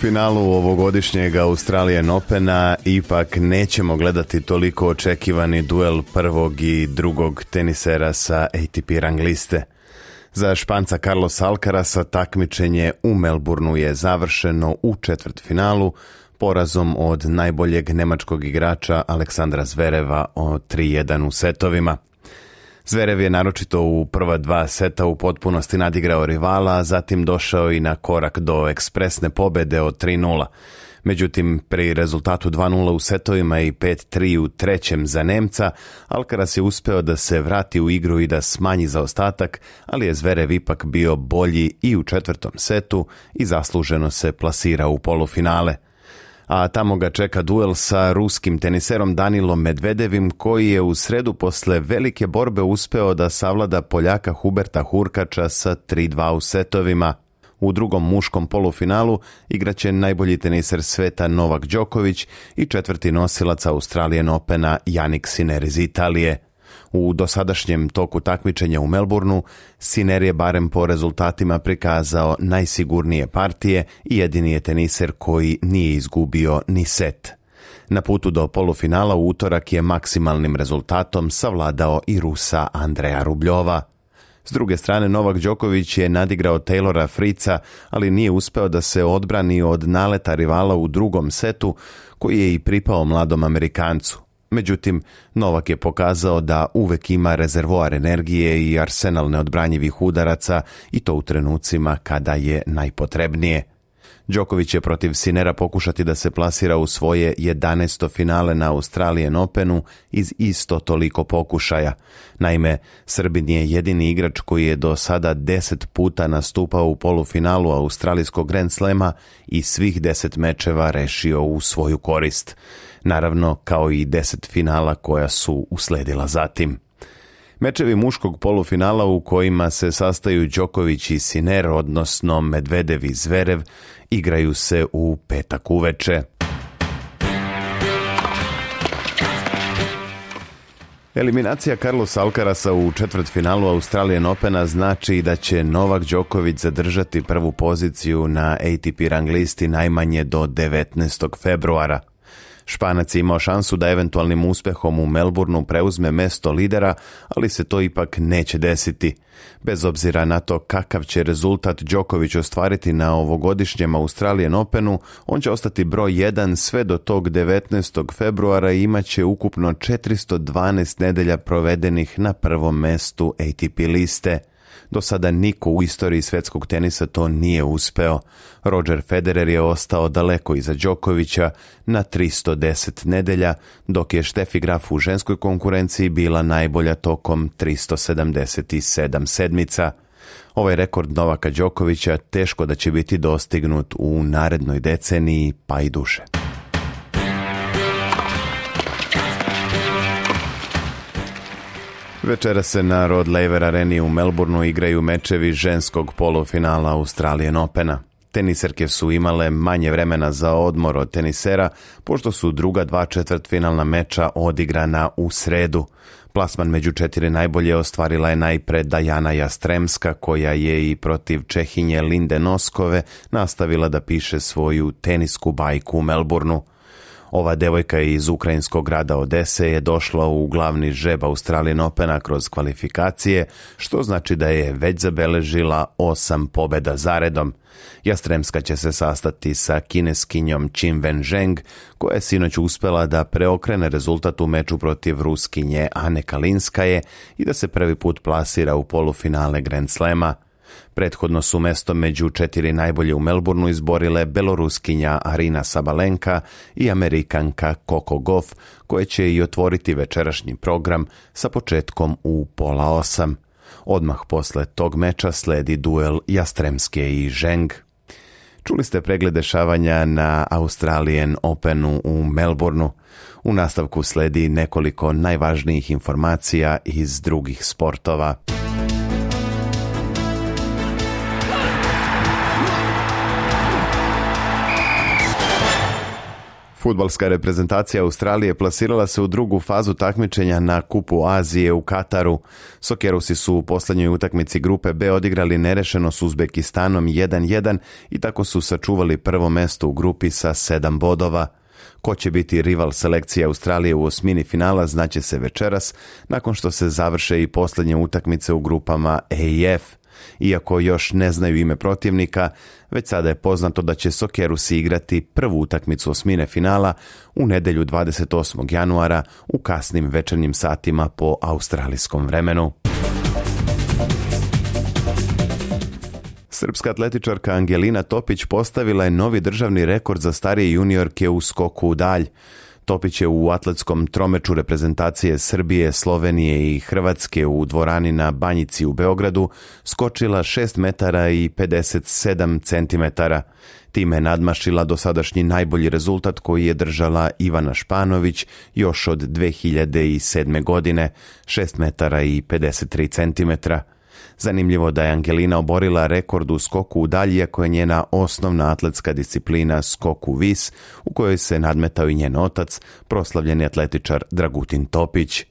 finalu ovogodišnjeg Australije Nopena ipak nećemo gledati toliko očekivani duel prvog i drugog tenisera sa ATP rangliste. Za Španca Carlos Alcarasa takmičenje u Melbourneu je završeno u četvrt finalu porazom od najboljeg nemačkog igrača Aleksandra Zvereva o 3-1 u setovima. Zverev je naročito u prva dva seta u potpunosti nadigrao rivala, a zatim došao i na korak do ekspresne pobede od 3-0. Međutim, pri rezultatu 2-0 u setovima i 5-3 u trećem za Nemca, Alcaraz je uspeo da se vrati u igru i da smanji zaostatak, ali je Zverev ipak bio bolji i u četvrtom setu i zasluženo se plasira u polufinale a tamo ga čeka duel sa ruskim teniserom Danilom Medvedevim koji je u sredu posle velike borbe uspeo da savlada Poljaka Huberta Hurkača sa 3-2 u setovima. U drugom muškom polufinalu igraće najbolji teniser sveta Novak Đoković i četvrti nosilac Australijan Opena Janik Siner iz Italije. U dosadašnjem toku takmičenja u Melbourneu Siner je barem po rezultatima prikazao najsigurnije partije i jedini je teniser koji nije izgubio ni set. Na putu do polufinala u utorak je maksimalnim rezultatom savladao i Rusa Andreja Rubljova. S druge strane, Novak Đoković je nadigrao Taylora Frica, ali nije uspeo da se odbrani od naleta rivala u drugom setu, koji je i pripao mladom Amerikancu. Međutim, Novak je pokazao da uvek ima rezervoar energije i arsenal neodbranjivih udaraca i to u trenucima kada je najpotrebnije. Đoković je protiv Sinera pokušati da se plasira u svoje 11. finale na Australijan Openu iz isto toliko pokušaja. Naime, Srbin je jedini igrač koji je do sada 10 puta nastupao u polufinalu Australijskog Grand Slema i svih 10 mečeva rešio u svoju korist. Naravno, kao i 10 finala koja su usledila zatim. Mečevi muškog polufinala u kojima se sastaju Đoković i Siner, odnosno Medvedev i Zverev, igraju se u petak uveče. Eliminacija Carlos Alcarasa u četvrtfinalu Australije Opena znači da će Novak Đoković zadržati prvu poziciju na ATP ranglisti najmanje do 19. februara. Španac je imao šansu da eventualnim uspehom u Melbourneu preuzme mesto lidera, ali se to ipak neće desiti. Bez obzira na to kakav će rezultat Đoković ostvariti na ovogodišnjem Australijan Openu, on će ostati broj 1 sve do tog 19. februara i imat će ukupno 412 nedelja provedenih na prvom mestu ATP liste. Do sada niko u istoriji svjetskog tenisa to nije uspeo. Roger Federer je ostao daleko iza Đokovića na 310 nedelja, dok je Štefi Graf u ženskoj konkurenciji bila najbolja tokom 377 sedmica. Ovaj rekord Novaka Đokovića teško da će biti dostignut u narednoj deceniji pa i duše. Večera se na Rod Laver areni u Melbourneu igraju mečevi ženskog polufinala Australijan Opena. Teniserke su imale manje vremena za odmor od tenisera, pošto su druga dva četvrtfinalna meča odigrana u sredu. Plasman među četiri najbolje ostvarila je najpred Dajana Jastremska, koja je i protiv Čehinje Linde Noskove nastavila da piše svoju tenisku bajku u Melbourneu. Ova devojka iz ukrajinskog grada Odese je došla u glavni žeb Australijan Opena kroz kvalifikacije, što znači da je već zabeležila osam pobeda zaredom. Jastremska će se sastati sa kineskinjom Qin Wenzheng, koja je sinoć uspela da preokrene rezultat u meču protiv Ruskinje Ane Kalinskaje i da se prvi put plasira u polufinale Grand Slema – Prethodno su mesto među četiri najbolje u Melbourneu izborile beloruskinja Arina Sabalenka i amerikanka Coco Goff, koje će i otvoriti večerašnji program sa početkom u pola osam. Odmah posle tog meča sledi duel Jastremske i Ženg. Čuli ste pregled dešavanja na Australian Openu u Melbourneu. U nastavku sledi nekoliko najvažnijih informacija iz drugih sportova. Futbalska reprezentacija Australije plasirala se u drugu fazu takmičenja na Kupu Azije u Kataru. Sokerusi su u posljednjoj utakmici grupe B odigrali nerešeno s Uzbekistanom 1-1 i tako su sačuvali prvo mesto u grupi sa sedam bodova. Ko će biti rival selekcije Australije u osmini finala znaće se večeras nakon što se završe i posljednje utakmice u grupama eif iako još ne znaju ime protivnika, već sada je poznato da će Sokerusi igrati prvu utakmicu osmine finala u nedelju 28. januara u kasnim večernjim satima po australijskom vremenu. Srpska atletičarka Angelina Topić postavila je novi državni rekord za starije juniorke u skoku u dalj. Topić je u atletskom tromeču reprezentacije Srbije, Slovenije i Hrvatske u dvorani na Banjici u Beogradu skočila 6 metara i 57 centimetara. Time je nadmašila dosadašnji najbolji rezultat koji je držala Ivana Španović još od 2007. godine, 6 metara i 53 centimetra. Zanimljivo da je Angelina oborila rekord u skoku u dalje je njena osnovna atletska disciplina skoku vis u kojoj se nadmetao i njen otac, proslavljeni atletičar Dragutin Topić.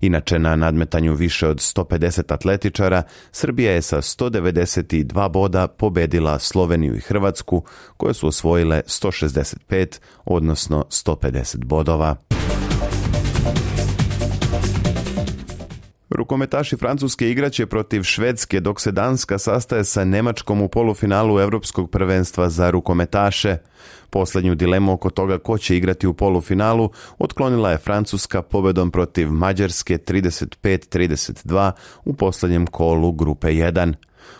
Inače, na nadmetanju više od 150 atletičara, Srbija je sa 192 boda pobedila Sloveniju i Hrvatsku, koje su osvojile 165, odnosno 150 bodova. Rukometaši Francuske igraće protiv Švedske dok se Danska sastaje sa Nemačkom u polufinalu Europskog prvenstva za rukometaše. Posljednju dilemu oko toga ko će igrati u polufinalu otklonila je Francuska pobedom protiv Mađarske 35-32 u posljednjem kolu grupe 1.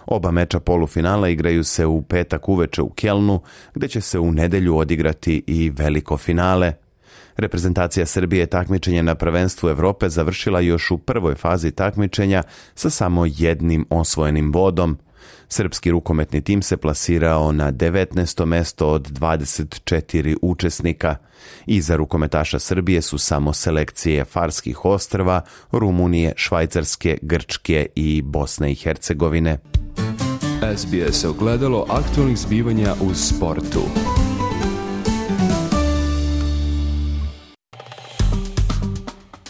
Oba meča polufinala igraju se u petak uveče u Kelnu, gdje će se u nedjelju odigrati i veliko finale. Reprezentacija Srbije takmičenje na prvenstvu Europe završila još u prvoj fazi takmičenja sa samo jednim osvojenim bodom. Srpski rukometni tim se plasirao na 19. mesto od 24 učesnika. Iza rukometaša Srbije su samo selekcije Farskih ostrva, Rumunije, Švajcarske, Grčke i Bosne i Hercegovine. SBS ogledalo aktualnih zbivanja u sportu.